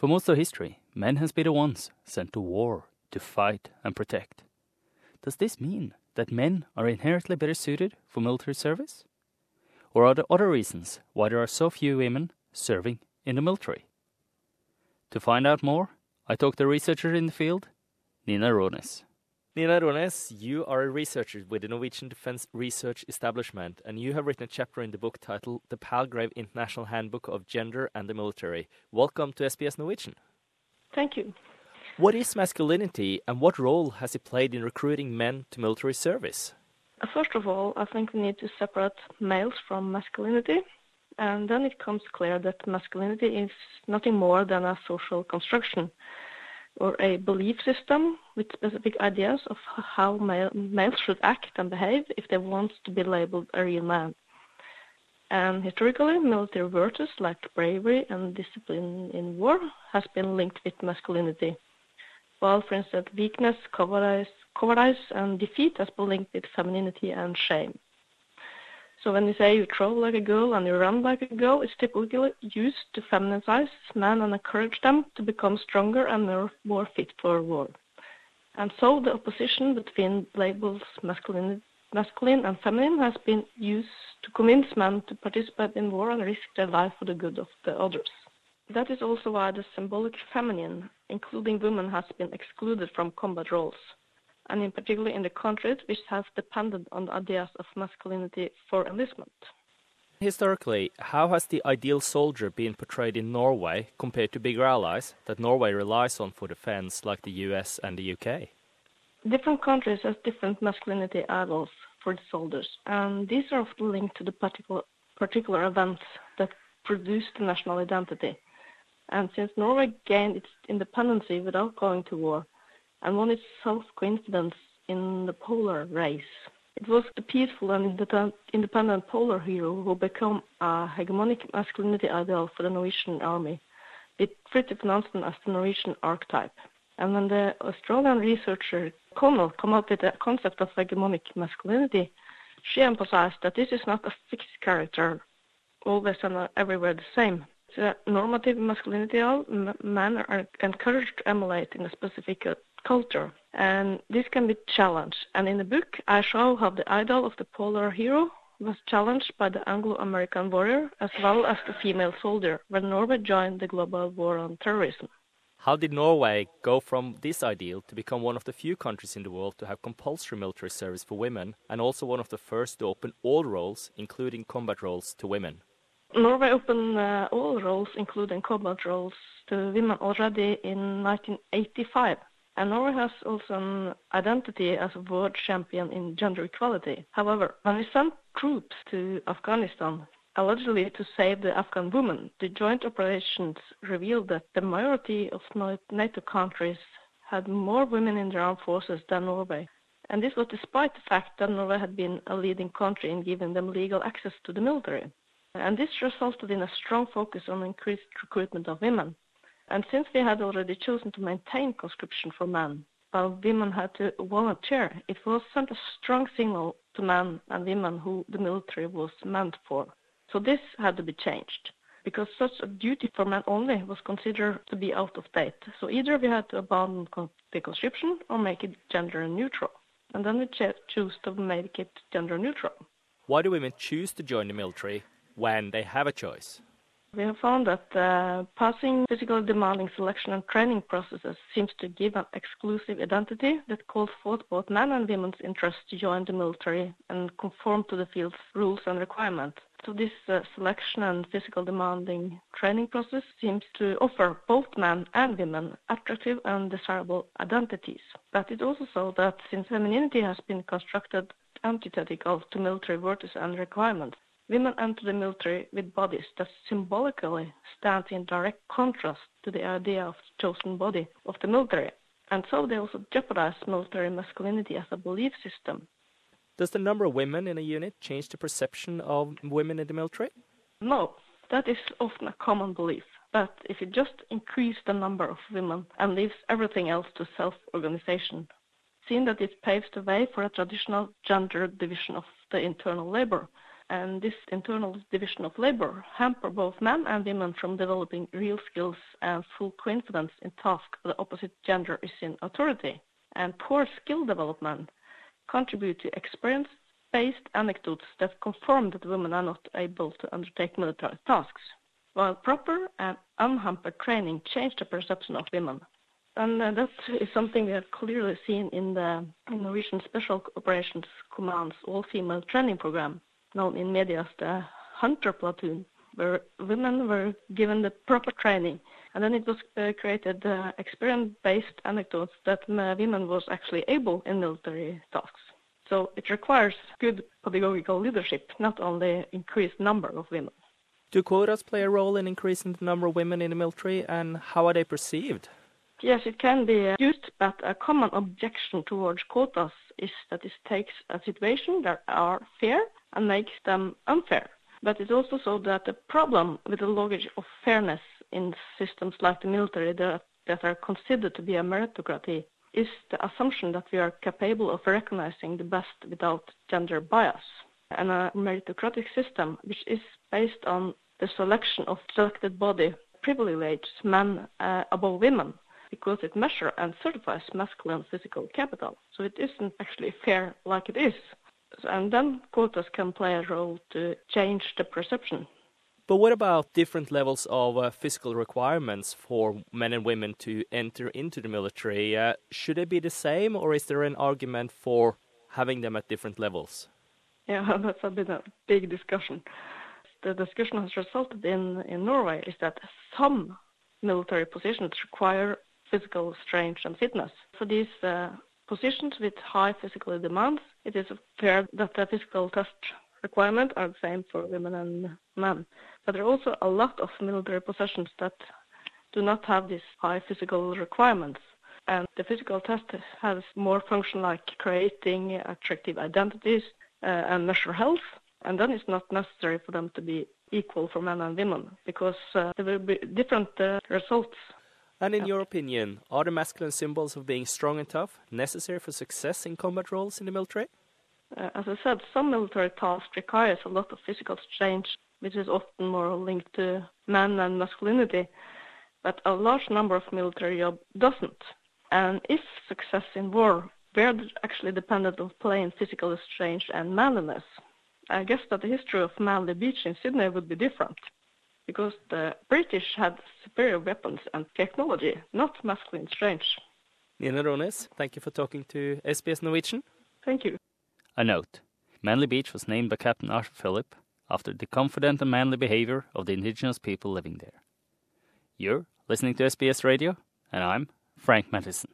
For most of history, men has been the ones sent to war to fight and protect. Does this mean that men are inherently better suited for military service? Or are there other reasons why there are so few women serving in the military? To find out more, I talked to a researcher in the field, Nina Rones. Nina Rones, you are a researcher with the Norwegian Defence Research Establishment, and you have written a chapter in the book titled The Palgrave International Handbook of Gender and the Military. Welcome to SBS Norwegian. Thank you. What is masculinity, and what role has it played in recruiting men to military service? First of all, I think we need to separate males from masculinity, and then it comes clear that masculinity is nothing more than a social construction or a belief system with specific ideas of how male, males should act and behave if they want to be labeled a real man. And historically, military virtues like bravery and discipline in war has been linked with masculinity, while, for instance, weakness, cowardice, cowardice and defeat has been linked with femininity and shame. So when you say you throw like a girl and you run like a girl, it's typically used to feminize men and encourage them to become stronger and more, more fit for war. And so the opposition between labels masculine, masculine and feminine has been used to convince men to participate in war and risk their life for the good of the others. That is also why the symbolic feminine, including women, has been excluded from combat roles and in particular in the countries which have depended on the ideas of masculinity for enlistment. Historically, how has the ideal soldier been portrayed in Norway compared to bigger allies that Norway relies on for defense, like the US and the UK? Different countries have different masculinity ideals for the soldiers, and these are often linked to the particular, particular events that produce the national identity. And since Norway gained its independence without going to war, and won its self-confidence in the polar race. It was the peaceful and independent polar hero who became a hegemonic masculinity ideal for the Norwegian army, with Fridtjof Nansen as the Norwegian archetype. And when the Australian researcher Connell came up with the concept of hegemonic masculinity, she emphasized that this is not a fixed character, always and everywhere the same. It's a normative masculinity, men are encouraged to emulate in a specific uh, culture. And this can be challenged. And in the book, I show how the idol of the polar hero was challenged by the Anglo-American warrior as well as the female soldier when Norway joined the global war on terrorism. How did Norway go from this ideal to become one of the few countries in the world to have compulsory military service for women and also one of the first to open all roles, including combat roles, to women? Norway opened uh, all roles, including combat roles, to women already in 1985. And Norway has also an identity as a world champion in gender equality. However, when we sent troops to Afghanistan, allegedly to save the Afghan women, the joint operations revealed that the majority of NATO countries had more women in their armed forces than Norway. And this was despite the fact that Norway had been a leading country in giving them legal access to the military. And this resulted in a strong focus on increased recruitment of women. And since we had already chosen to maintain conscription for men, while women had to volunteer, it was sent a strong signal to men and women who the military was meant for. So this had to be changed because such a duty for men only was considered to be out of date. So either we had to abandon the conscription or make it gender neutral. And then we chose to make it gender neutral. Why do women choose to join the military when they have a choice? We have found that uh, passing physically demanding selection and training processes seems to give an exclusive identity that calls forth both men and women's interest to join the military and conform to the field's rules and requirements. So this uh, selection and physical demanding training process seems to offer both men and women attractive and desirable identities. But it also so that since femininity has been constructed antithetical to military virtues and requirements, Women enter the military with bodies that symbolically stand in direct contrast to the idea of the chosen body of the military. And so they also jeopardize military masculinity as a belief system. Does the number of women in a unit change the perception of women in the military? No, that is often a common belief. But if you just increase the number of women and leaves everything else to self-organization, seeing that it paves the way for a traditional gender division of the internal labor, and this internal division of labor hamper both men and women from developing real skills and full confidence in tasks the opposite gender is in authority. And poor skill development contribute to experience-based anecdotes that confirm that women are not able to undertake military tasks, while proper and unhampered training change the perception of women. And uh, that is something we have clearly seen in the Norwegian Special Operations Command's all-female training program, known in media as the Hunter Platoon, where women were given the proper training. And then it was uh, created uh, experience-based anecdotes that women was actually able in military tasks. So it requires good pedagogical leadership, not only increased number of women. Do quotas play a role in increasing the number of women in the military, and how are they perceived? Yes, it can be used, but a common objection towards quotas is that it takes a situation that are fair and makes them unfair. But it's also so that the problem with the logic of fairness in systems like the military that, that are considered to be a meritocracy is the assumption that we are capable of recognizing the best without gender bias. And a meritocratic system, which is based on the selection of selected body, privileges men uh, above women because it measures and certifies masculine physical capital. So it isn't actually fair like it is. And then quotas can play a role to change the perception. But what about different levels of uh, physical requirements for men and women to enter into the military? Uh, should they be the same, or is there an argument for having them at different levels? Yeah, that's a bit a big discussion. The discussion has resulted in in Norway is that some military positions require physical strength and fitness. For these uh, positions with high physical demands, it is fair that the physical test requirements are the same for women and men. But there are also a lot of military positions that do not have these high physical requirements. And the physical test has more function like creating attractive identities uh, and measure health. And then it's not necessary for them to be equal for men and women because uh, there will be different uh, results and in your opinion, are the masculine symbols of being strong and tough necessary for success in combat roles in the military? Uh, as I said, some military tasks requires a lot of physical strength, which is often more linked to men and masculinity, but a large number of military jobs doesn't. And if success in war were actually dependent on playing physical strength and manliness, I guess that the history of Manly Beach in Sydney would be different because the British had superior weapons and technology, not masculine strength. Nina Rones, thank you for talking to SBS Norwegian. Thank you. A note Manly Beach was named by Captain Arthur Phillip after the confident and manly behavior of the indigenous people living there. You're listening to SBS Radio, and I'm Frank Mattison.